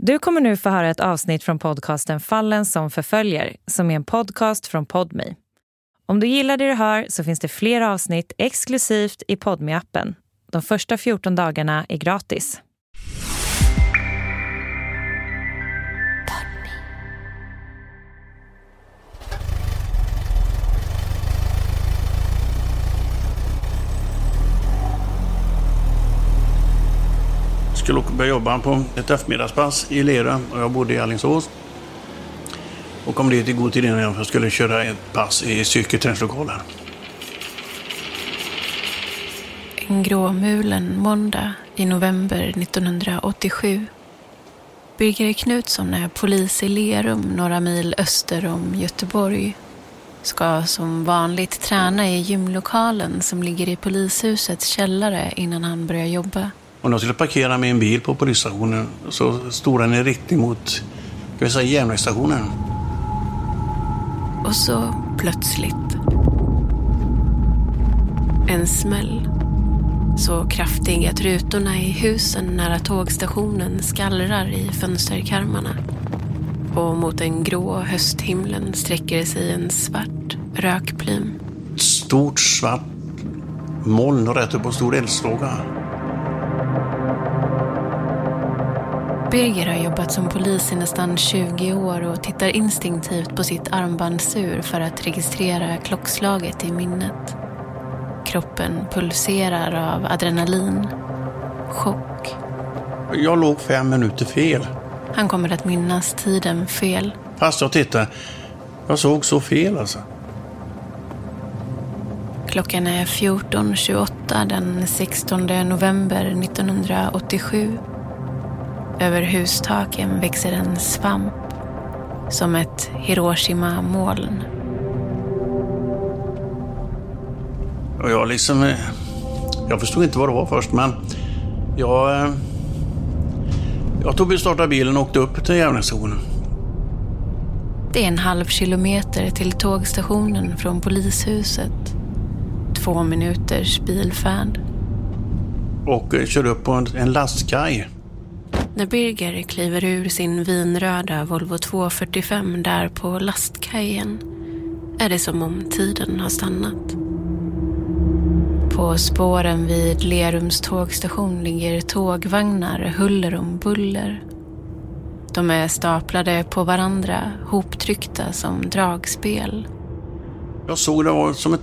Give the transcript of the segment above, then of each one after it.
Du kommer nu få höra ett avsnitt från podcasten Fallen som förföljer, som är en podcast från Podme. Om du gillar det du hör så finns det fler avsnitt exklusivt i podme appen De första 14 dagarna är gratis. Skulle börja jobba på ett eftermiddagspass i Lera och jag bodde i Alingsås. Och kom dit i god tid innan jag skulle köra ett pass i cykelträningslokalen. En gråmulen måndag i november 1987. Birger Knutsson är polis i Lerum, några mil öster om Göteborg. Ska som vanligt träna i gymlokalen som ligger i polishusets källare innan han börjar jobba. Och när jag skulle parkera en bil på polisstationen så stod den i riktning mot ska vi säga, järnvägsstationen. Och så plötsligt. En smäll. Så kraftig att rutorna i husen nära tågstationen skallrar i fönsterkarmarna. Och mot den grå hösthimlen sträcker sig en svart rökplym. Ett stort svart moln rätt upp på en stor eldslåga. Birger har jobbat som polis i nästan 20 år och tittar instinktivt på sitt armbandsur för att registrera klockslaget i minnet. Kroppen pulserar av adrenalin, chock. Jag låg fem minuter fel. Han kommer att minnas tiden fel. Fast jag tittade, jag såg så fel alltså. Klockan är 14.28 den 16 november 1987. Över hustaken växer en svamp som ett Hiroshima-moln. Och jag liksom... eh, Jag förstod inte vad det var först, men jag... eh, Jag tog och startade bilen och åkte upp till järnvägsstationen. Det är en halv kilometer till tågstationen från polishuset. Två minuters bilfärd. Och eh, körde upp på en, en lastkaj. När Birger kliver ur sin vinröda Volvo 245 där på lastkajen är det som om tiden har stannat. På spåren vid Lerums tågstation ligger tågvagnar huller om buller. De är staplade på varandra, hoptryckta som dragspel. Jag såg det var som ett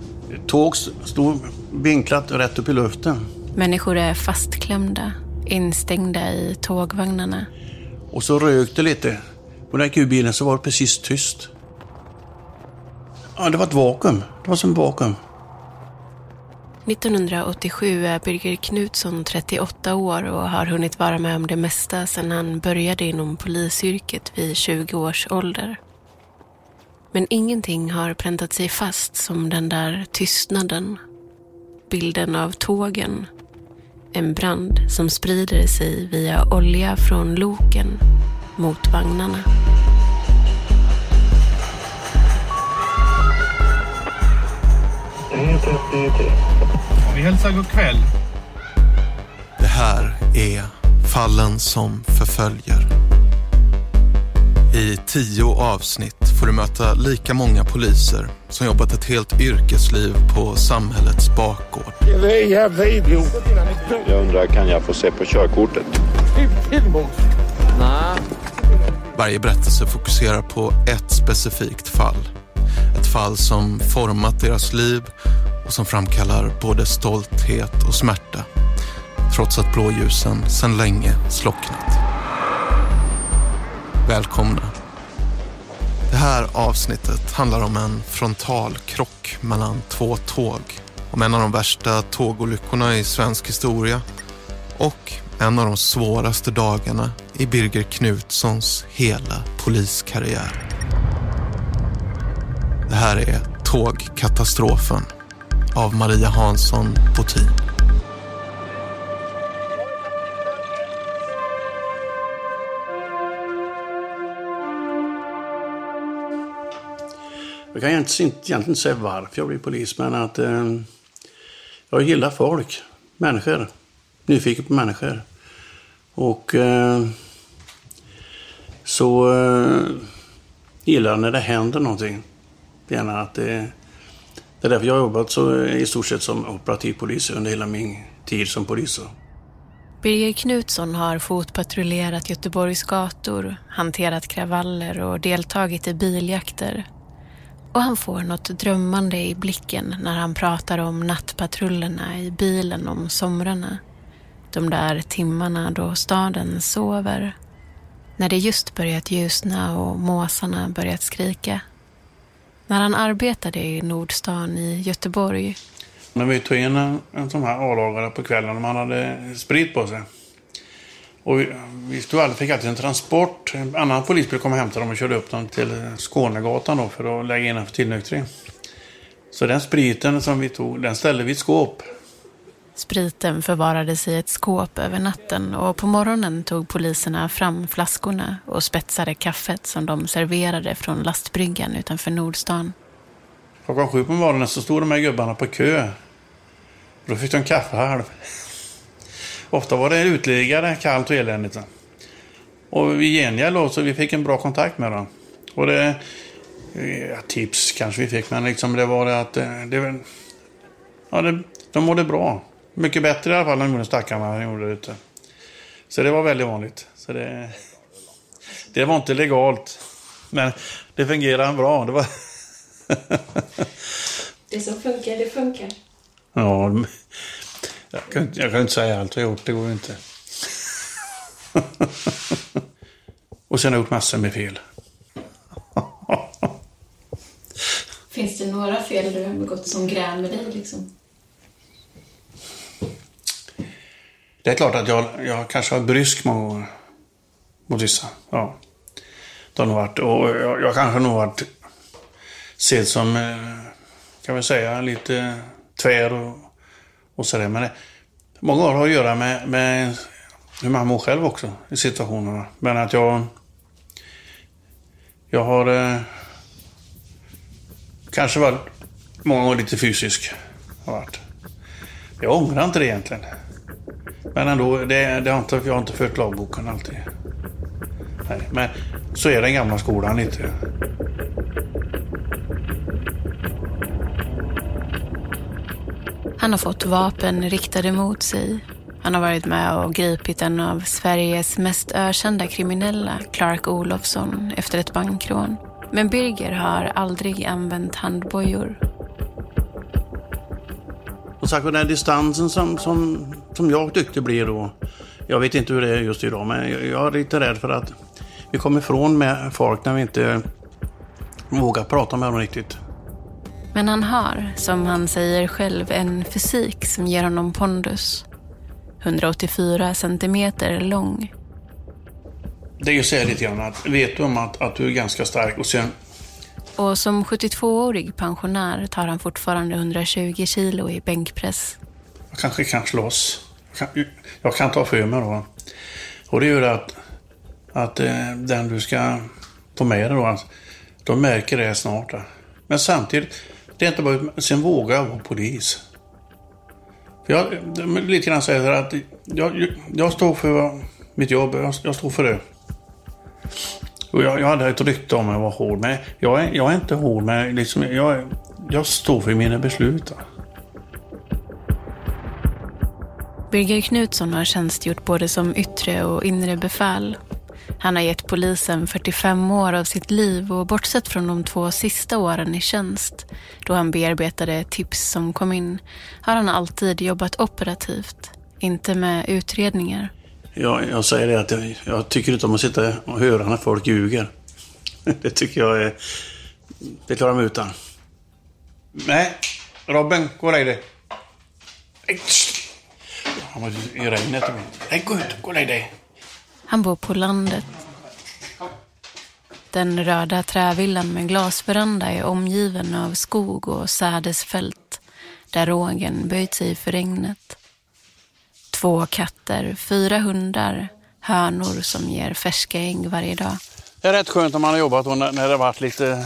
tåg stod vinklat rätt upp i luften. Människor är fastklämda, instängda i tågvagnarna. Och så rök det lite. På den här bilen så var det precis tyst. Ja, det var ett vakuum. Det var som ett vakuum. 1987 är Birger Knutsson 38 år och har hunnit vara med om det mesta sedan han började inom polisyrket vid 20 års ålder. Men ingenting har präntat sig fast som den där tystnaden. Bilden av tågen. En brand som sprider sig via olja från loken mot vagnarna. Vi hälsar god kväll. Det här är Fallen som förföljer. I tio avsnitt får du möta lika många poliser som jobbat ett helt yrkesliv på samhällets bakgård. Det är jävla idiot. Jag undrar, kan jag få se på körkortet? Varje berättelse fokuserar på ett specifikt fall. Ett fall som format deras liv och som framkallar både stolthet och smärta. Trots att blåljusen sedan länge slocknat. Välkomna. Det här avsnittet handlar om en frontalkrock mellan två tåg. Om en av de värsta tågolyckorna i svensk historia och en av de svåraste dagarna i Birger Knutssons hela poliskarriär. Det här är Tågkatastrofen av Maria Hansson Botin. Jag kan egentligen inte, egentligen säga varför jag blev polis, men att eh, jag gillar folk, människor, nyfiken på människor. Och eh, så eh, gillar jag när det händer någonting. Gärna att det, det är därför jag har jobbat så eh, i stort sett som operativ polis under hela min tid som polis. Birger Knutsson har fotpatrullerat Göteborgs gator, hanterat kravaller och deltagit i biljakter. Och han får något drömmande i blicken när han pratar om nattpatrullerna i bilen om somrarna. De där timmarna då staden sover. När det just börjat ljusna och måsarna börjat skrika. När han arbetade i Nordstan i Göteborg när vi tog in en, en sån här A-lagare på kvällen och man hade sprit på sig. Och vi, stod aldrig, fick alltid en transport. En annan polisbil kom och hämtade dem och körde upp dem till Skånegatan då för att lägga in den för tillnyktring. Så den spriten som vi tog, den ställde vi i ett skåp. Spriten förvarades i ett skåp över natten och på morgonen tog poliserna fram flaskorna och spetsade kaffet som de serverade från lastbryggan utanför Nordstan. Klockan sju på morgonen så stod de här gubbarna på kö då fick de kaffe halv. Ofta var det uteliggare, kallt och eländigt. Och i gengäld så vi fick en bra kontakt med dem. Och det, ja, tips kanske vi fick, men liksom det var det att eh, det, ja, det, de mådde bra. Mycket bättre i alla fall än stackarna gjorde ute. Så det var väldigt vanligt. Så det, det var inte legalt. Men det fungerade bra. Det, var det som funkar, det funkar. Ja, jag kan, jag kan inte säga allt jag har gjort, det går ju inte. Och sen har jag gjort massor med fel. Finns det några fel du har begått som grämer dig liksom? Det är klart att jag, jag kanske har varit brysk många gånger. Mot vissa. Ja. Det har nog varit, och jag, jag kanske nog varit sedd som, eh, kan vi säga, lite tvär och, och sådär. Men det, många år har att göra med, med hur man mår själv också i situationerna. Men att jag... Jag har eh, kanske varit många gånger lite fysisk. Har varit. Jag ångrar inte det egentligen. Men ändå, det, det har inte, jag har inte fört lagboken alltid. Nej, men så är den gamla skolan lite. Han har fått vapen riktade mot sig. Han har varit med och gripit en av Sveriges mest ökända kriminella, Clark Olofsson, efter ett bankrån. Men Birger har aldrig använt handbojor. Och sagt, den distansen som, som, som jag tyckte blir då, jag vet inte hur det är just idag, men jag, jag är lite rädd för att vi kommer ifrån med folk när vi inte vågar prata med dem riktigt. Men han har, som han säger själv, en fysik som ger honom pondus. 184 centimeter lång. Det är ju så lite grann att vet du om att, att du är ganska stark och sen... Och som 72-årig pensionär tar han fortfarande 120 kilo i bänkpress. Jag kanske kan slåss. Jag kan, jag kan ta för mig då. Och det gör att, att eh, den du ska få med dig då, de märker det snart. Men samtidigt, det är inte bara, sen vågar jag vara polis. För jag, lite grann säger att jag, jag står för mitt jobb, jag, jag står för det. Och jag, jag hade ett rykte om att vara hård, men jag är, jag är inte hård, men liksom, jag, jag står för mina beslut. Birger Knutsson har tjänstgjort både som yttre och inre befäl han har gett polisen 45 år av sitt liv och bortsett från de två sista åren i tjänst, då han bearbetade tips som kom in, har han alltid jobbat operativt, inte med utredningar. Ja, jag säger det att jag, jag tycker inte om att sitta och höra när folk ljuger. Det tycker jag är... Det klarar mig utan. Nej, Robin, gå och lägg dig. Han var i regnet. Nej, gå ut, gå och lägg dig. Han bor på landet. Den röda trävillan med glasveranda är omgiven av skog och sädesfält där rågen böjt sig för regnet. Två katter, fyra hundar, hönor som ger färska ägg varje dag. Det är rätt skönt om man har jobbat och när det har varit lite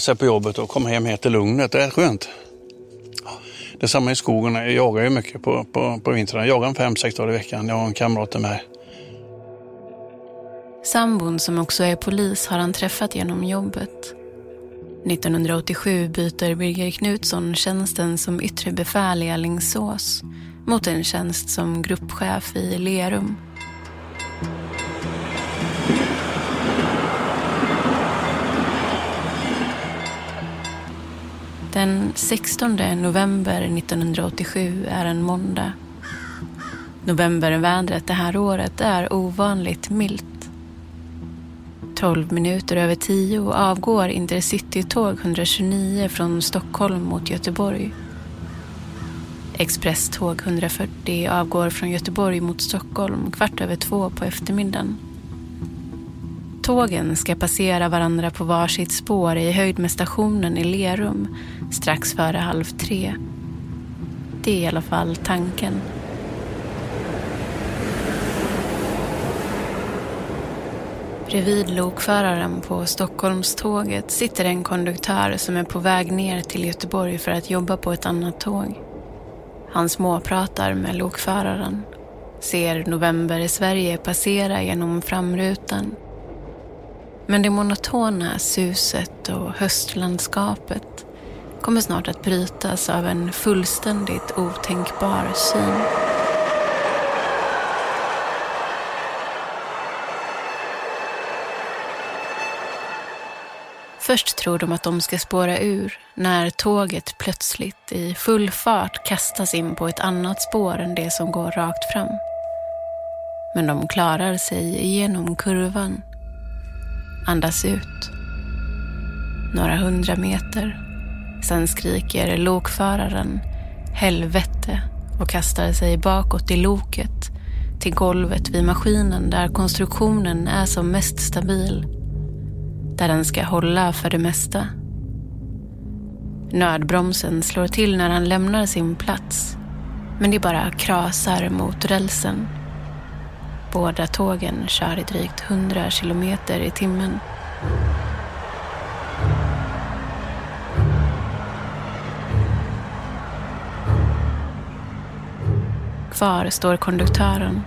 så på jobbet och kom hem helt till lugnet. Det är skönt. Det är samma i skogen. Jag jagar ju mycket på, på, på vintrarna. Jag jagar fem, sex dagar i veckan. Jag har en kamrat till mig. Sambon som också är polis har han träffat genom jobbet. 1987 byter Birger Knutsson tjänsten som yttre befäl i Alingsås mot en tjänst som gruppchef i Lerum. Den 16 november 1987 är en måndag. Novembervädret det här året är ovanligt milt. 12 minuter över 10 avgår Intercity-tåg 129 från Stockholm mot Göteborg. Expresståg 140 avgår från Göteborg mot Stockholm kvart över två på eftermiddagen. Tågen ska passera varandra på varsitt spår i höjd med stationen i Lerum strax före halv tre. Det är i alla fall tanken. Bredvid lokföraren på Stockholmståget sitter en konduktör som är på väg ner till Göteborg för att jobba på ett annat tåg. Han småpratar med lokföraren, ser november i Sverige passera genom framrutan. Men det monotona suset och höstlandskapet kommer snart att brytas av en fullständigt otänkbar syn. Först tror de att de ska spåra ur när tåget plötsligt i full fart kastas in på ett annat spår än det som går rakt fram. Men de klarar sig igenom kurvan. Andas ut. Några hundra meter. Sen skriker lokföraren helvete och kastar sig bakåt i loket till golvet vid maskinen där konstruktionen är som mest stabil där den ska hålla för det mesta. Nödbromsen slår till när han lämnar sin plats, men det bara krasar mot rälsen. Båda tågen kör i drygt 100 kilometer i timmen. Kvar står konduktören.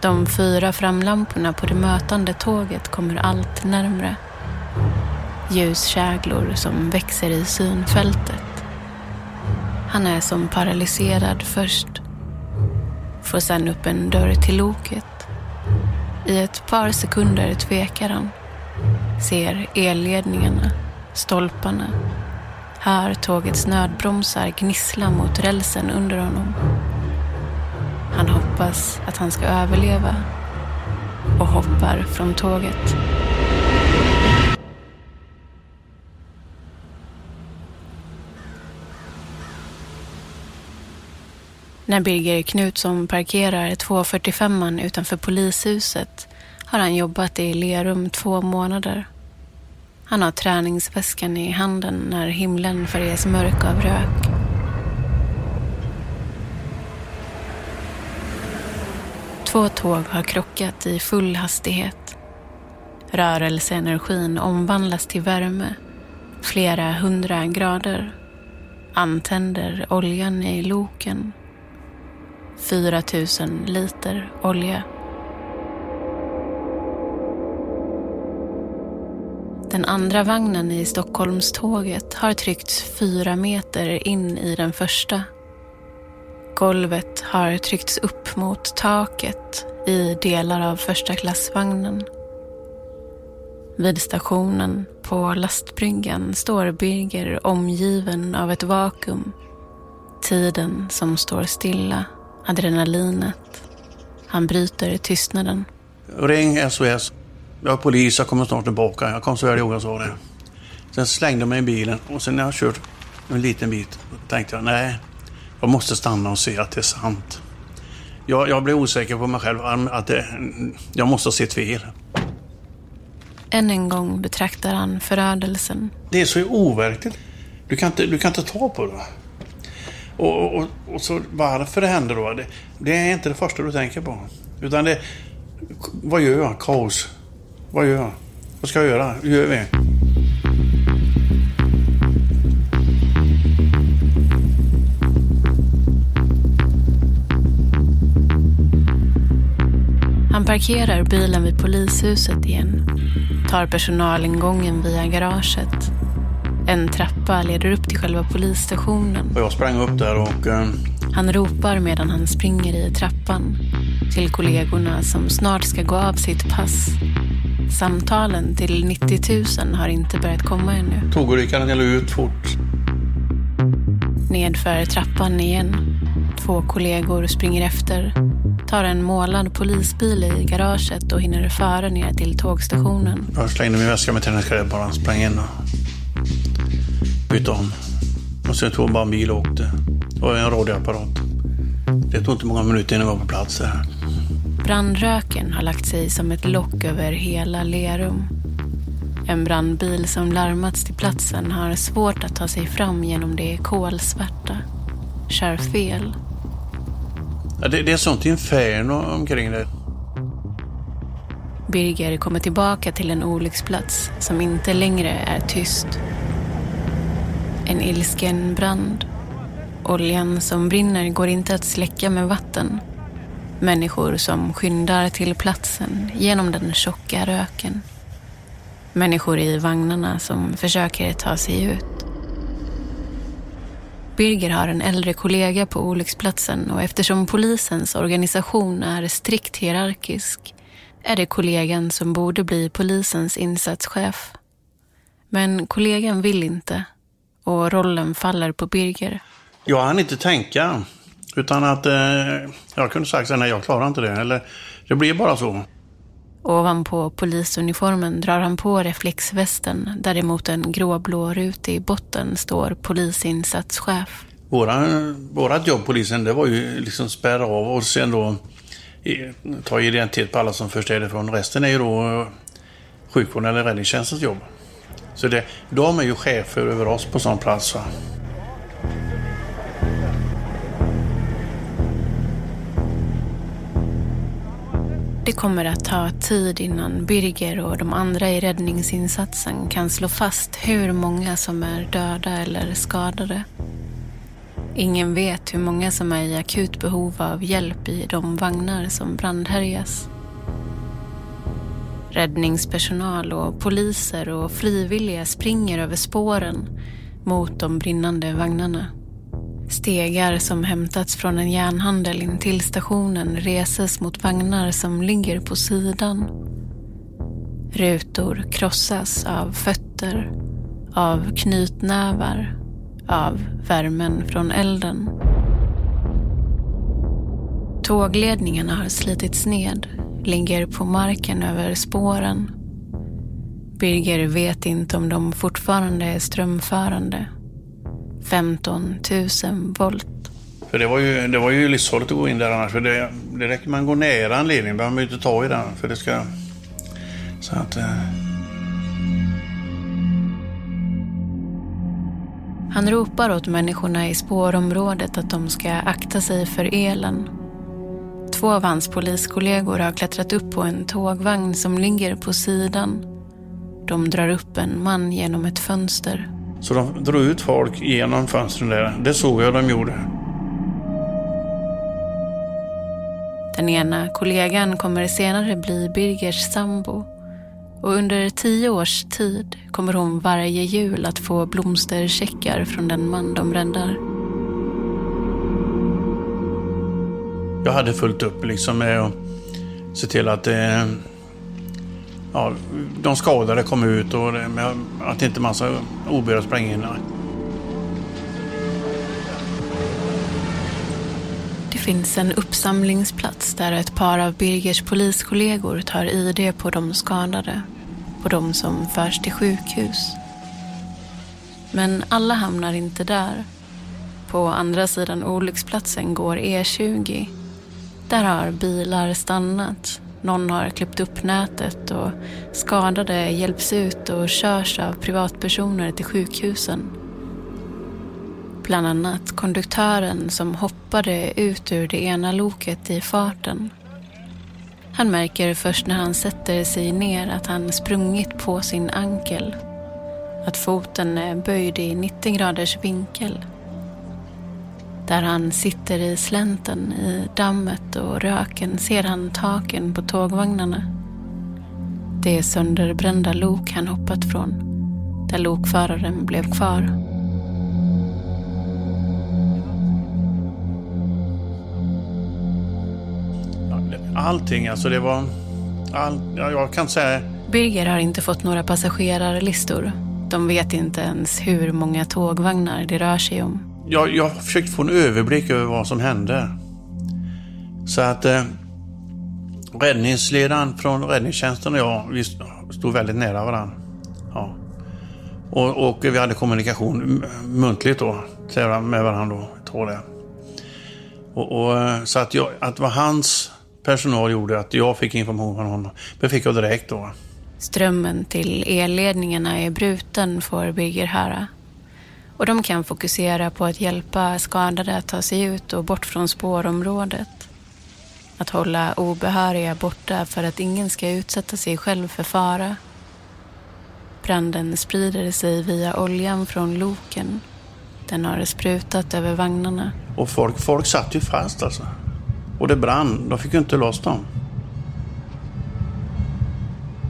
De fyra framlamporna på det mötande tåget kommer allt närmre ljuskäglor som växer i synfältet. Han är som paralyserad först. Får sen upp en dörr till loket. I ett par sekunder tvekar han. Ser elledningarna, stolparna. Hör tågets nödbromsar gnissla mot rälsen under honom. Han hoppas att han ska överleva och hoppar från tåget. När Birger Knutsson parkerar 245 utanför polishuset har han jobbat i Lerum två månader. Han har träningsväskan i handen när himlen färgas mörk av rök. Två tåg har krockat i full hastighet. Rörelseenergin omvandlas till värme, flera hundra grader. Antänder oljan i loken 4 000 liter olja. Den andra vagnen i Stockholmståget har tryckts fyra meter in i den första. Golvet har tryckts upp mot taket i delar av första klassvagnen. Vid stationen på lastbryggan står Birger omgiven av ett vakuum. Tiden som står stilla adrenalinet. Han bryter tystnaden. Ring SOS. Jag är polis, jag kommer snart tillbaka. Jag kom så väl ihåg jag sa det. Sen slängde jag mig i bilen och sen när jag kört en liten bit tänkte jag nej, jag måste stanna och se att det är sant. Jag, jag blev osäker på mig själv, att det, jag måste ha sett fel. Än en gång betraktar han förödelsen. Det är så overkligt. Du kan inte, du kan inte ta på det. Och, och, och, så varför det händer då? Det, det, är inte det första du tänker på. Utan det... Vad gör jag? Kaos. Vad gör jag? Vad ska jag göra? Hur gör vi? Han parkerar bilen vid polishuset igen. Tar personalingången via garaget. En trappa leder upp till själva polisstationen. Och jag sprang upp där och eh, Han ropar medan han springer i trappan. Till kollegorna som snart ska gå av sitt pass. Samtalen till 90 000 har inte börjat komma ännu. tågolyckan gäller ut fort. Nedför trappan igen. Två kollegor springer efter. Tar en målad polisbil i garaget och hinner före ner till tågstationen. Jag slängde min väska med träningskläder bara, sprang in och bytte om. Och sen tog bara en bil och åkte. Och en radioapparat. Det tog inte många minuter innan jag var på plats där. Brandröken har lagt sig som ett lock över hela Lerum. En brandbil som larmats till platsen har svårt att ta sig fram genom det kolsvarta. Kör fel. Ja, det, det är sånt inferno omkring det. Birger kommer tillbaka till en olycksplats som inte längre är tyst. En ilsken brand. Oljan som brinner går inte att släcka med vatten. Människor som skyndar till platsen genom den tjocka röken. Människor i vagnarna som försöker ta sig ut. Birger har en äldre kollega på olycksplatsen och eftersom polisens organisation är strikt hierarkisk är det kollegan som borde bli polisens insatschef. Men kollegan vill inte och rollen faller på Birger. Jag hann inte tänka. Utan att eh, jag kunde sagt att nej, jag klarar inte det. Eller det blir bara så. Ovanpå polisuniformen drar han på reflexvästen där det mot en gråblå ruta i botten står polisinsatschef. Våra, vårat jobb, polisen, det var ju liksom spärra av och sen då ta identitet på alla som först är ifrån. Resten är ju då sjukvården eller räddningstjänstens jobb. Så det, de är ju chefer över oss på sån plats. Va? Det kommer att ta tid innan Birger och de andra i räddningsinsatsen kan slå fast hur många som är döda eller skadade. Ingen vet hur många som är i akut behov av hjälp i de vagnar som brandhärjas. Räddningspersonal och poliser och frivilliga springer över spåren mot de brinnande vagnarna. Stegar som hämtats från en järnhandel in till stationen reses mot vagnar som ligger på sidan. Rutor krossas av fötter, av knytnävar, av värmen från elden. Tågledningarna har slitits ned, ligger på marken över spåren. Birger vet inte om de fortfarande är strömförande. 15 000 volt. För det var ju, det var ju livsfarligt att gå in där annars. För det, det räcker man går nära en ledning, behöver man ju inte ta i den. För det ska... Så att... Eh, Han ropar åt människorna i spårområdet att de ska akta sig för elen. Två av hans poliskollegor har klättrat upp på en tågvagn som ligger på sidan. De drar upp en man genom ett fönster. så de drog ut folk genom fönstren där. Det såg jag de gjorde. Den ena kollegan kommer senare bli Birgers sambo. Och under tio års tid kommer hon varje jul att få blomstercheckar från den man de räddar. Jag hade fullt upp liksom med att se till att eh, ja, de skadade kom ut och det, med att inte massa obehöriga sprang in. Det finns en uppsamlingsplats där ett par av Birgers poliskollegor tar ID på de skadade. På de som förs till sjukhus. Men alla hamnar inte där. På andra sidan olycksplatsen går E20. Där har bilar stannat. Någon har klippt upp nätet och skadade hjälps ut och körs av privatpersoner till sjukhusen. Bland annat konduktören som hoppade ut ur det ena loket i farten. Han märker först när han sätter sig ner att han sprungit på sin ankel. Att foten är böjd i 90 graders vinkel. Där han sitter i slänten i dammet och röken ser han taken på tågvagnarna. Det är sönderbrända lok han hoppat från, där lokföraren blev kvar. Allting, alltså det var... All, ja, jag kan säga... Birger har inte fått några passagerarlistor. De vet inte ens hur många tågvagnar det rör sig om. Jag, jag försökte få en överblick över vad som hände. Så att eh, räddningsledaren från räddningstjänsten och jag, vi stod väldigt nära varandra. Ja. Och, och vi hade kommunikation muntligt då, med varandra då, tror jag. Och, och, eh, så att, jag, att vad hans personal gjorde att jag fick information från honom. Det fick jag direkt då. Strömmen till elledningarna är bruten får Birger höra. Och de kan fokusera på att hjälpa skadade att ta sig ut och bort från spårområdet. Att hålla obehöriga borta för att ingen ska utsätta sig själv för fara. Branden sprider sig via oljan från loken. Den har sprutat över vagnarna. Och folk, folk satt ju fast alltså. Och det brann. De fick ju inte loss dem.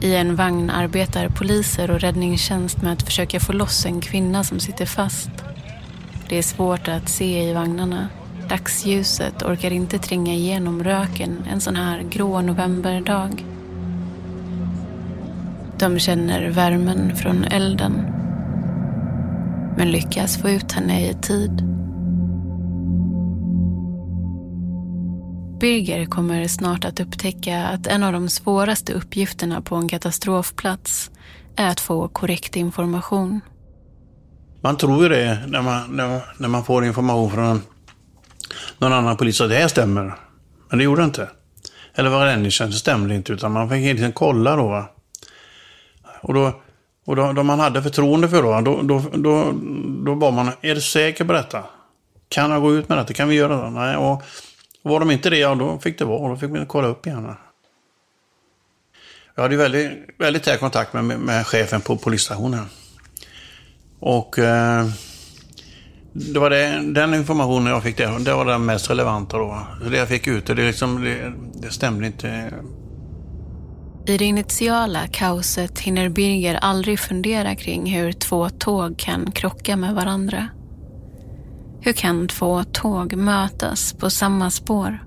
I en vagn arbetar poliser och räddningstjänst med att försöka få loss en kvinna som sitter fast. Det är svårt att se i vagnarna. Dagsljuset orkar inte tränga igenom röken en sån här grå novemberdag. De känner värmen från elden. Men lyckas få ut henne i tid. Birger kommer snart att upptäcka att en av de svåraste uppgifterna på en katastrofplats är att få korrekt information. Man tror ju det när man, när, när man får information från någon annan polis att det här stämmer. Men det gjorde det inte. Eller vad räddningstjänsten stämde inte, utan man fick hela tiden kolla då. Va? Och då, och då, då man hade förtroende för då, då, då, då, då bad man, är du säker på detta? Kan jag gå ut med detta? Kan vi göra det? Nej, och var de inte det, ja då fick det vara. Då fick man kolla upp igen. Jag hade väldigt, väldigt tät kontakt med, med chefen på polisstationen. Och eh, det var det, den informationen jag fick där, det var den mest relevanta då. Det jag fick ut, det, liksom, det, det stämde inte. I det initiala kaoset hinner Birger aldrig fundera kring hur två tåg kan krocka med varandra. Hur kan två tåg mötas på samma spår?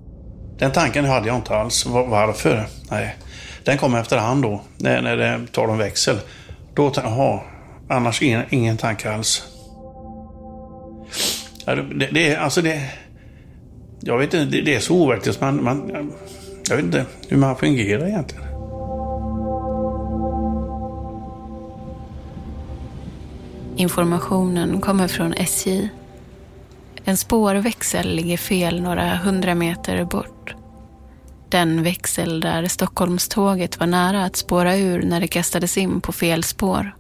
Den tanken hade jag inte alls. Varför? Nej. Den kom efterhand då, när, när det tar de växel. Då, jaha, annars ingen, ingen tanke alls. Det, det, alltså det... Jag vet inte, det, det är så overkligt. Man, man, jag vet inte hur man fungerar egentligen. Informationen kommer från SJ en spårväxel ligger fel några hundra meter bort. Den växel där Stockholmståget var nära att spåra ur när det kastades in på fel spår.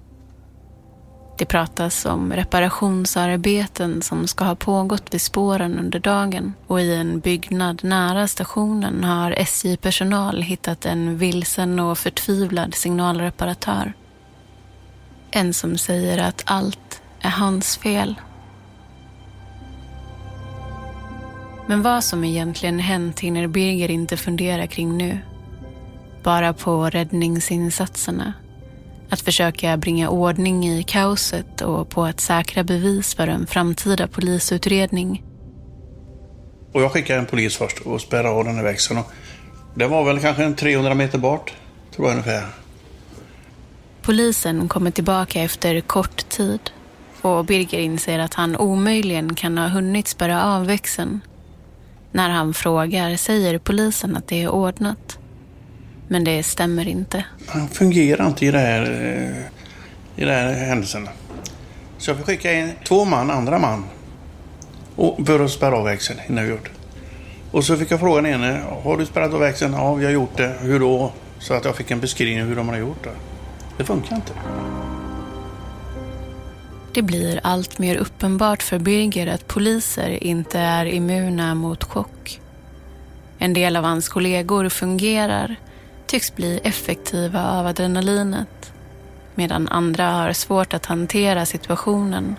Det pratas om reparationsarbeten som ska ha pågått vid spåren under dagen och i en byggnad nära stationen har SJ-personal hittat en vilsen och förtvivlad signalreparatör. En som säger att allt är hans fel Men vad som egentligen hänt hinner Birger inte fundera kring nu. Bara på räddningsinsatserna. Att försöka bringa ordning i kaoset och på att säkra bevis för en framtida polisutredning. Och jag skickade en polis först och spärrade av den här växeln. Det var väl kanske en 300 meter bort, tror jag ungefär. Polisen kommer tillbaka efter kort tid och Birger inser att han omöjligen kan ha hunnit spärra av växeln när han frågar säger polisen att det är ordnat. Men det stämmer inte. Han fungerar inte i det här, eh, i den här händelsen. Så jag fick skicka in två man, andra man. för att spärra av växeln innan jag gjort. Och så fick jag fråga den ene, har du spärrat av växeln? Ja, vi har gjort det. Hur då? Så att jag fick en beskrivning hur de har gjort det. Det funkar inte. Det blir allt mer uppenbart för Birger att poliser inte är immuna mot chock. En del av hans kollegor fungerar, tycks bli effektiva av adrenalinet medan andra har svårt att hantera situationen.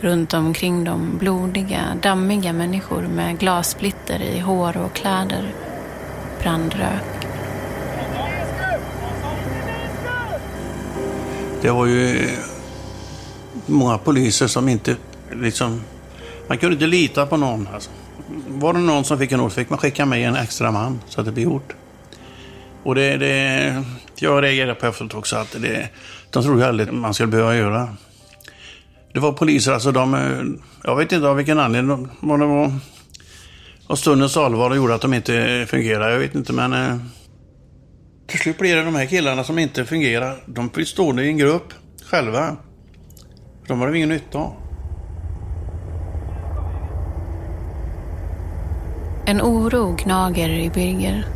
Runt omkring dem blodiga, dammiga människor med glassplitter i hår och kläder. Brandrök. Det var ju många poliser som inte liksom... Man kunde inte lita på någon. Alltså. Var det någon som fick en ord fick man skicka med en extra man så att det blev gjort. Och det... det jag reagerade på efteråt också att det, de trodde aldrig man skulle behöva göra. Det var poliser, alltså de... Eh, jag vet inte av vilken anledning. Vad det var. Och stundens allvar gjorde att de inte fungerade. Jag vet inte men... Eh, till slut blir det de här killarna som inte fungerar. De blir stående i en grupp själva. De har de ingen nytta av. En oro gnager i Birger.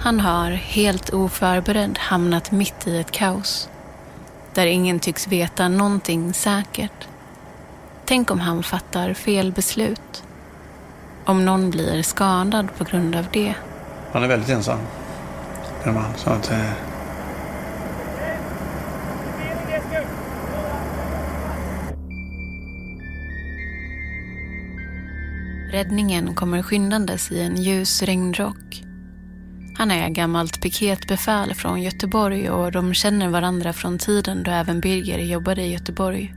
Han har, helt oförberedd, hamnat mitt i ett kaos. Där ingen tycks veta någonting säkert. Tänk om han fattar fel beslut. Om någon blir skadad på grund av det. Han är väldigt ensam. Den man. Så att, Räddningen kommer skyndandes i en ljus regnrock. Han är gammalt piketbefäl från Göteborg och de känner varandra från tiden då även Birger jobbade i Göteborg.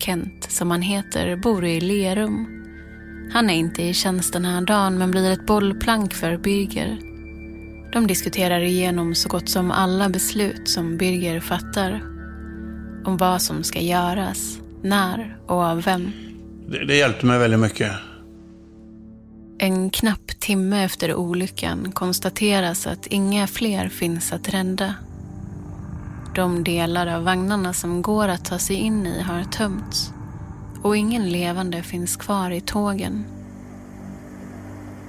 Kent, som han heter, bor i Lerum. Han är inte i tjänst den här dagen men blir ett bollplank för Birger. De diskuterar igenom så gott som alla beslut som Birger fattar. Om vad som ska göras, när och av vem. Det, det hjälpte mig väldigt mycket. En knapp timme efter olyckan konstateras att inga fler finns att rädda. De delar av vagnarna som går att ta sig in i har tömts och ingen levande finns kvar i tågen.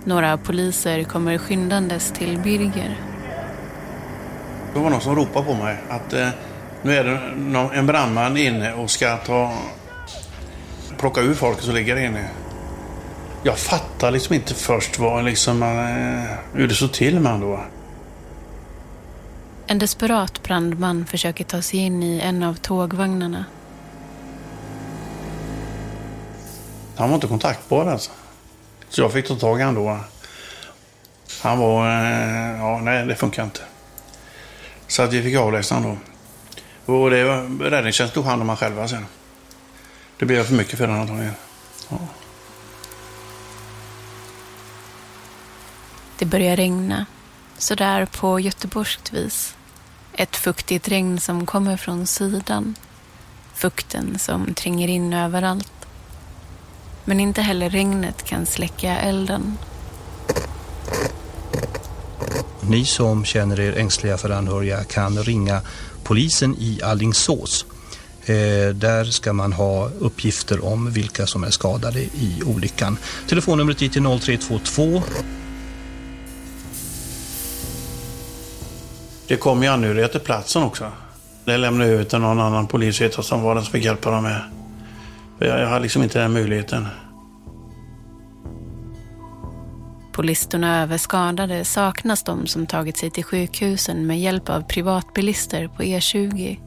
Några poliser kommer skyndandes till Birger. Det var någon som ropade på mig att eh, nu är det någon, en brandman inne och ska ta plocka ur folk som ligger inne. Jag fattar liksom inte först vad liksom, eh, hur det såg till med då. En desperat brandman försöker ta sig in i en av tågvagnarna. Han var inte kontaktbar alltså. Så jag fick ta tag i honom då. Han var... eh, Ja, nej, det funkar inte. Så att vi fick avlägsna honom då. Och det var, räddningstjänsten tog hand om honom själva sen. Det blev för mycket för den antagligen. Ja. Det börjar regna, sådär på göteborgskt vis. Ett fuktigt regn som kommer från sidan. Fukten som tränger in överallt. Men inte heller regnet kan släcka elden. Ni som känner er ängsliga för anhöriga kan ringa polisen i Allingsås. Eh, där ska man ha uppgifter om vilka som är skadade i olyckan. Telefonnumret dit är 0322 Det kom ju anhöriga till platsen också. Det lämnade jag över till någon annan polis vet som var den som fick hjälpa dem med. För jag, jag hade liksom inte den möjligheten. På listorna över skadade saknas de som tagit sig till sjukhusen med hjälp av privatbilister på E20.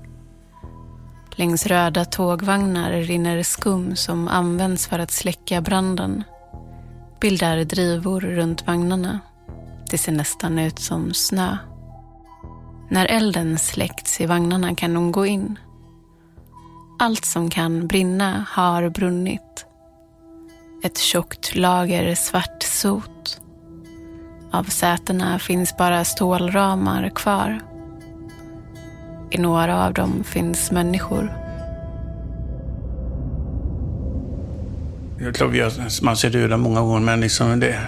Längs röda tågvagnar rinner skum som används för att släcka branden. Bildar drivor runt vagnarna. Det ser nästan ut som snö. När elden släckts i vagnarna kan de gå in. Allt som kan brinna har brunnit. Ett tjockt lager svart sot. Av sätena finns bara stålramar kvar. I några av dem finns människor. Det är klart, vi har, man ser döda många gånger, men liksom det...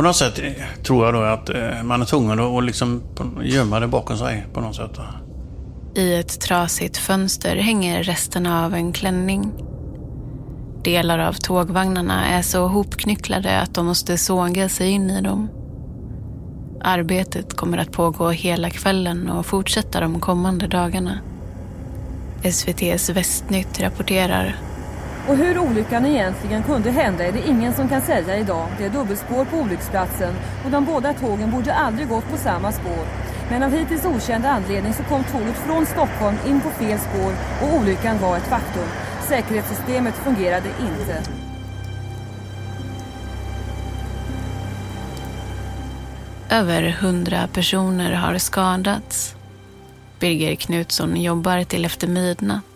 På något sätt tror jag då att eh, man är tvungen att liksom gömma det bakom sig på något sätt. I ett trasigt fönster hänger resterna av en klänning. Delar av tågvagnarna är så hopknycklade att de måste såga sig in i dem. Arbetet kommer att pågå hela kvällen och fortsätta de kommande dagarna. SVTs Västnytt rapporterar och hur olyckan egentligen kunde hända är det ingen som kan säga idag. Det är dubbelspår på olycksplatsen och de båda tågen borde aldrig gått på samma spår. Men av hittills okänd anledning så kom tåget från Stockholm in på fel spår och olyckan var ett faktum. Säkerhetssystemet fungerade inte. Över hundra personer har skadats. Birger Knutsson jobbar till efter midnatt.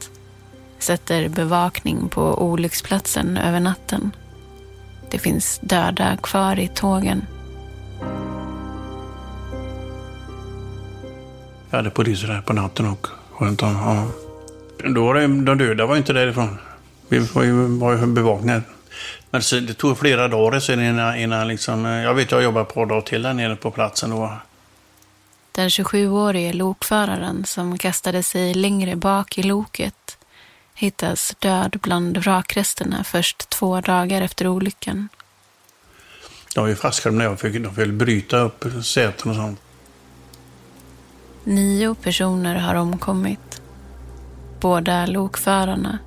Sätter bevakning på olycksplatsen över natten. Det finns döda kvar i tågen. Jag hade poliser där på natten och skönt om. Ja. Då var det, de döda var inte därifrån. Vi var ju, var ju bevakningar. Men det tog flera dagar sen innan, innan liksom, jag vet jag jobbade på dag till där nere på platsen då. Den 27-årige lokföraren som kastade sig längre bak i loket hittas död bland vrakresterna först två dagar efter olyckan. Jag var ju fastskärmd när jag fick, de fick bryta upp säten och sånt. Nio personer har omkommit. Båda lokförarna,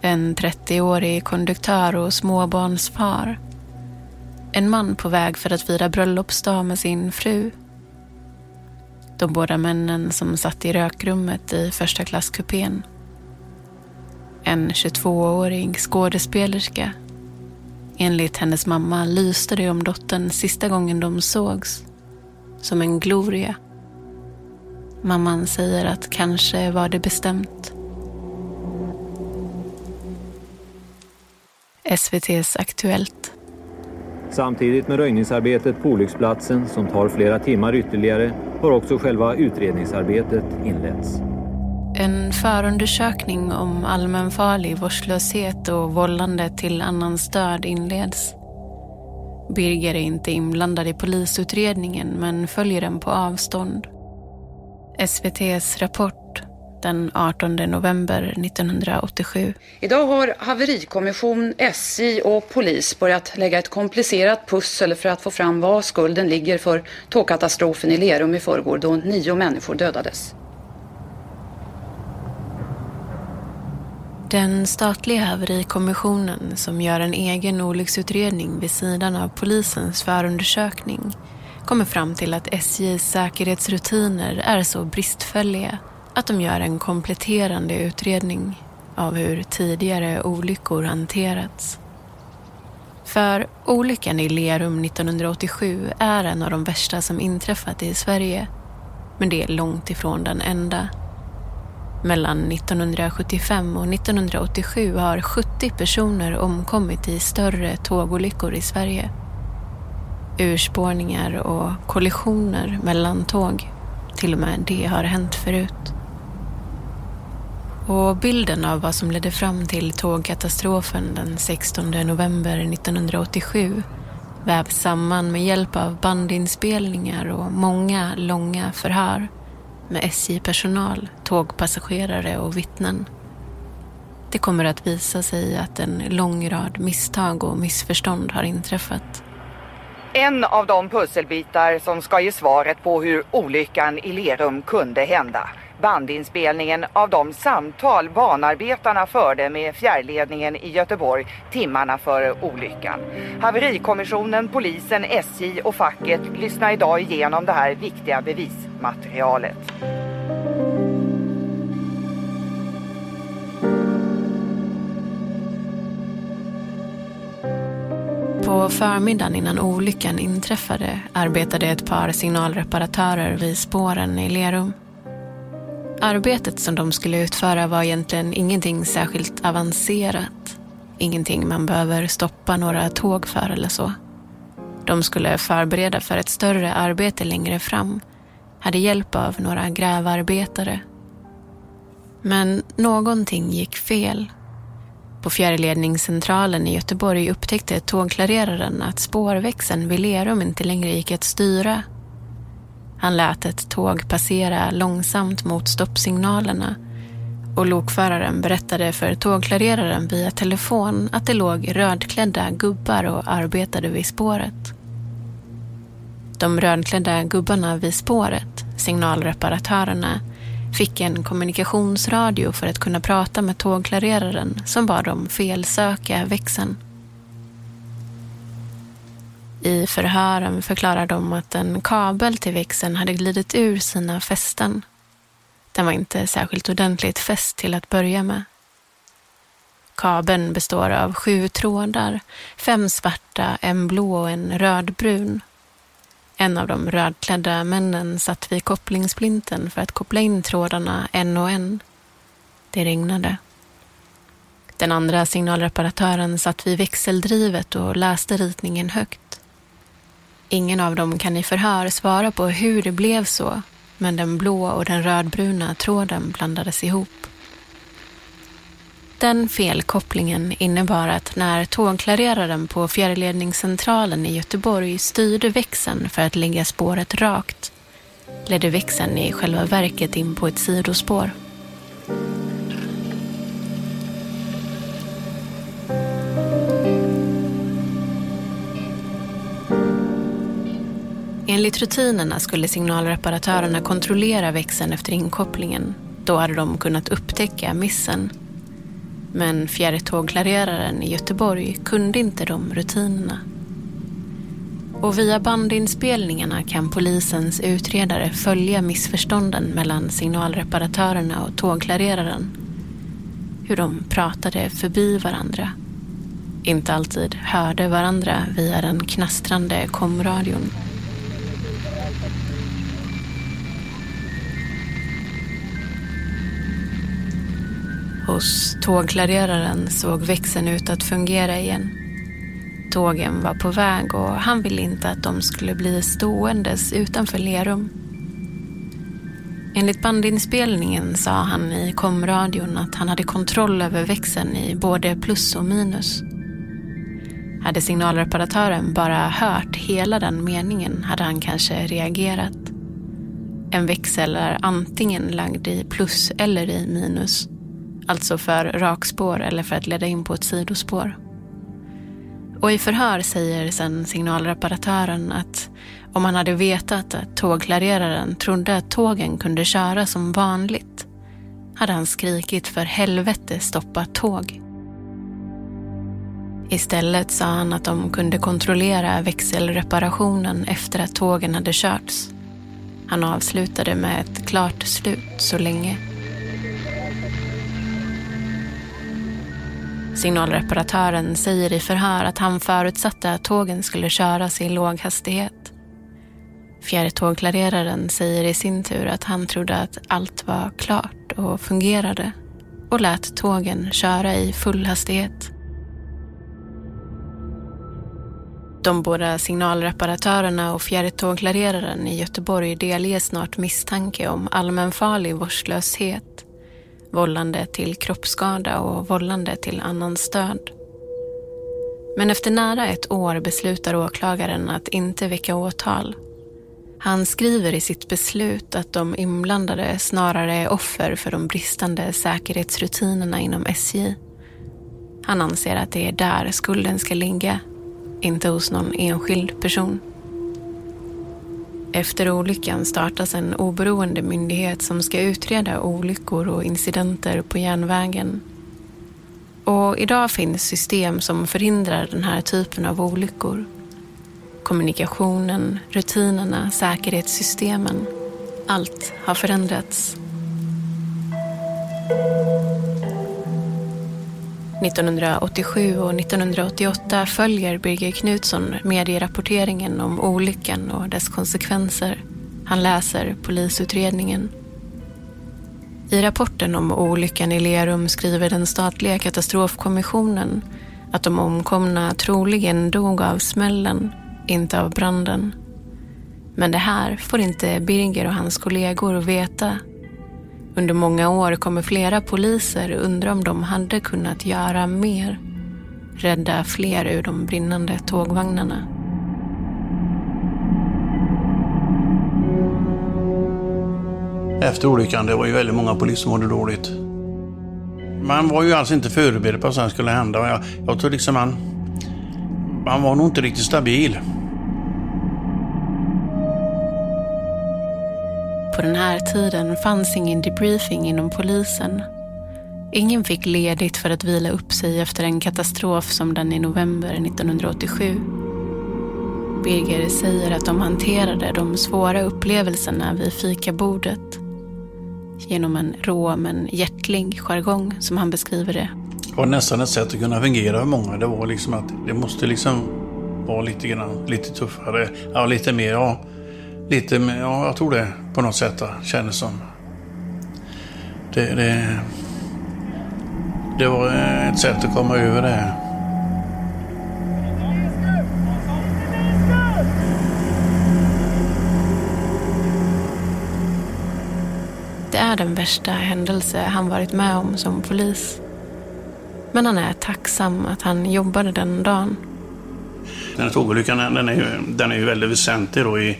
en 30-årig konduktör och småbarnsfar. En man på väg för att fira bröllopsdag med sin fru. De båda männen som satt i rökrummet i första klasskupén. En 22-årig skådespelerska. Enligt hennes mamma lyste det om dottern sista gången de sågs. Som en gloria. Mamman säger att kanske var det bestämt. SVTs Aktuellt. Samtidigt med röjningsarbetet på olycksplatsen, som tar flera timmar ytterligare, har också själva utredningsarbetet inletts. En förundersökning om allmänfarlig vårdslöshet och vållande till annans död inleds. Birger är inte inblandad i polisutredningen men följer den på avstånd. SVTs Rapport den 18 november 1987. Idag har haverikommission, SJ och polis börjat lägga ett komplicerat pussel för att få fram var skulden ligger för tågkatastrofen i Lerum i förrgår då nio människor dödades. Den statliga haverikommissionen som gör en egen olycksutredning vid sidan av polisens förundersökning kommer fram till att SJs säkerhetsrutiner är så bristfälliga att de gör en kompletterande utredning av hur tidigare olyckor hanterats. För olyckan i Lerum 1987 är en av de värsta som inträffat i Sverige. Men det är långt ifrån den enda. Mellan 1975 och 1987 har 70 personer omkommit i större tågolyckor i Sverige. Urspårningar och kollisioner mellan tåg, till och med det har hänt förut. Och bilden av vad som ledde fram till tågkatastrofen den 16 november 1987 vävs samman med hjälp av bandinspelningar och många långa förhör med SJ-personal, tågpassagerare och vittnen. Det kommer att visa sig att en lång rad misstag och missförstånd har inträffat. En av de pusselbitar som ska ge svaret på hur olyckan i Lerum kunde hända bandinspelningen av de samtal banarbetarna förde med fjärrledningen i Göteborg timmarna före olyckan. Haverikommissionen, polisen, SJ och facket lyssnar idag igenom det här viktiga bevismaterialet. På förmiddagen innan olyckan inträffade arbetade ett par signalreparatörer vid spåren i Lerum. Arbetet som de skulle utföra var egentligen ingenting särskilt avancerat. Ingenting man behöver stoppa några tåg för eller så. De skulle förbereda för ett större arbete längre fram. Hade hjälp av några grävarbetare. Men någonting gick fel. På fjärrledningscentralen i Göteborg upptäckte tågklareraren att spårväxeln vid Lerum inte längre gick att styra han lät ett tåg passera långsamt mot stoppsignalerna och lokföraren berättade för tågklareraren via telefon att det låg rödklädda gubbar och arbetade vid spåret. De rödklädda gubbarna vid spåret, signalreparatörerna, fick en kommunikationsradio för att kunna prata med tågklareraren som bad dem felsöka växeln. I förhören förklarar de att en kabel till växeln hade glidit ur sina fästen. Den var inte särskilt ordentligt fäst till att börja med. Kabeln består av sju trådar, fem svarta, en blå och en rödbrun. En av de rödklädda männen satt vid kopplingsplinten för att koppla in trådarna en och en. Det regnade. Den andra signalreparatören satt vid växeldrivet och läste ritningen högt. Ingen av dem kan i förhör svara på hur det blev så, men den blå och den rödbruna tråden blandades ihop. Den felkopplingen innebar att när tågklareraren på fjärrledningscentralen i Göteborg styrde växeln för att lägga spåret rakt ledde växeln i själva verket in på ett sidospår. Enligt rutinerna skulle signalreparatörerna kontrollera växeln efter inkopplingen. Då hade de kunnat upptäcka missen. Men fjärrtågklareraren i Göteborg kunde inte de rutinerna. Och via bandinspelningarna kan polisens utredare följa missförstånden mellan signalreparatörerna och tågklareraren. Hur de pratade förbi varandra. Inte alltid hörde varandra via den knastrande komradion. Hos tågklareraren såg växeln ut att fungera igen. Tågen var på väg och han ville inte att de skulle bli ståendes utanför Lerum. Enligt bandinspelningen sa han i komradion att han hade kontroll över växeln i både plus och minus. Hade signalreparatören bara hört hela den meningen hade han kanske reagerat. En växel är antingen lagd i plus eller i minus. Alltså för rakspår eller för att leda in på ett sidospår. Och i förhör säger sen signalreparatören att om han hade vetat att tågklareraren trodde att tågen kunde köra som vanligt hade han skrikit för helvete stoppa tåg. Istället sa han att de kunde kontrollera växelreparationen efter att tågen hade körts. Han avslutade med ett klart slut så länge. Signalreparatören säger i förhör att han förutsatte att tågen skulle köras i låg hastighet. Fjärrtågklareraren säger i sin tur att han trodde att allt var klart och fungerade och lät tågen köra i full hastighet. De båda signalreparatörerna och fjärrtågklareraren i Göteborg delges snart misstanke om allmänfarlig vårdslöshet vållande till kroppsskada och vållande till annans död. Men efter nära ett år beslutar åklagaren att inte väcka åtal. Han skriver i sitt beslut att de inblandade snarare är offer för de bristande säkerhetsrutinerna inom SJ. Han anser att det är där skulden ska ligga, inte hos någon enskild person. Efter olyckan startas en oberoende myndighet som ska utreda olyckor och incidenter på järnvägen. Och idag finns system som förhindrar den här typen av olyckor. Kommunikationen, rutinerna, säkerhetssystemen. Allt har förändrats. 1987 och 1988 följer Birger Knutsson medierapporteringen om olyckan och dess konsekvenser. Han läser polisutredningen. I rapporten om olyckan i Lerum skriver den statliga katastrofkommissionen att de omkomna troligen dog av smällen, inte av branden. Men det här får inte Birger och hans kollegor veta under många år kommer flera poliser undra om de hade kunnat göra mer. Rädda fler ur de brinnande tågvagnarna. Efter olyckan, det var ju väldigt många poliser som mådde dåligt. Man var ju alls inte förberedd på vad som skulle hända. Jag, jag tror liksom man... Man var nog inte riktigt stabil. På den här tiden fanns ingen debriefing inom polisen. Ingen fick ledigt för att vila upp sig efter en katastrof som den i november 1987. Birger säger att de hanterade de svåra upplevelserna vid fikabordet genom en rå men hjärtlig jargong som han beskriver det. Det var nästan ett sätt att kunna fungera för många. Det var liksom att det måste liksom vara lite grann, lite tuffare. Ja, lite mer, ja. Lite mer, ja, jag tror det på något sätt kändes som. Det, det, det var ett sätt att komma över det här. Det är den värsta händelse han varit med om som polis. Men han är tacksam att han jobbade den dagen. Den här tågolyckan den är, ju, den är ju väldigt väsentlig då i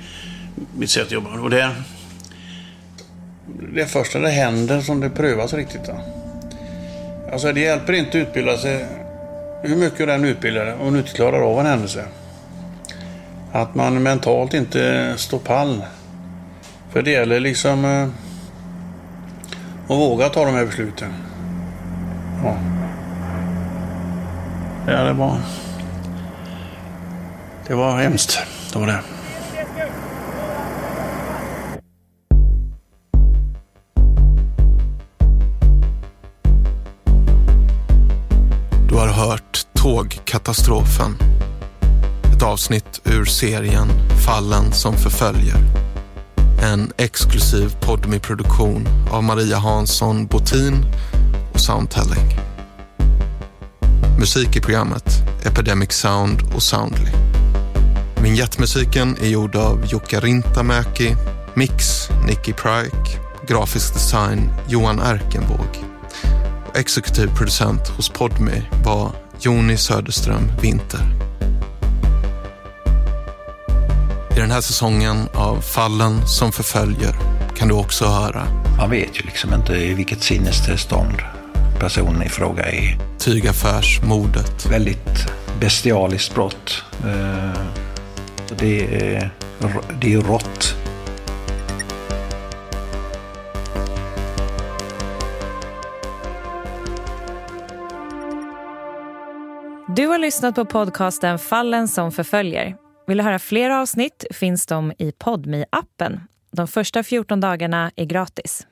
mitt sätt att jobba. Och det, det är först när det händer som det prövas riktigt. Då. Alltså det hjälper inte att utbilda sig hur mycket den utbildade om du inte klarar av en händelse. Att man mentalt inte står pall. För det gäller liksom eh, att våga ta de här besluten. Ja. Ja, det var... Det var hemskt. Det var det. Katastrofen. Ett avsnitt ur serien Fallen som förföljer. En exklusiv podmi produktion av Maria Hansson Botin och Soundtelling. Musik i programmet Epidemic Sound och Soundly. Vignettmusiken är gjord av Jukka Rintamäki, mix Nicky Pryke, grafisk design Johan Erkenvåg. Exekutiv producent hos Podmi var Joni Söderström Winter. I den här säsongen av Fallen som förföljer kan du också höra Man vet ju liksom inte i vilket sinnestillstånd personen i fråga är. Tygaffärsmordet. Väldigt bestialiskt brott. Eh, Det är, det är rått. Du har lyssnat på podcasten Fallen som förföljer. Vill du höra fler avsnitt finns de i podmi appen De första 14 dagarna är gratis.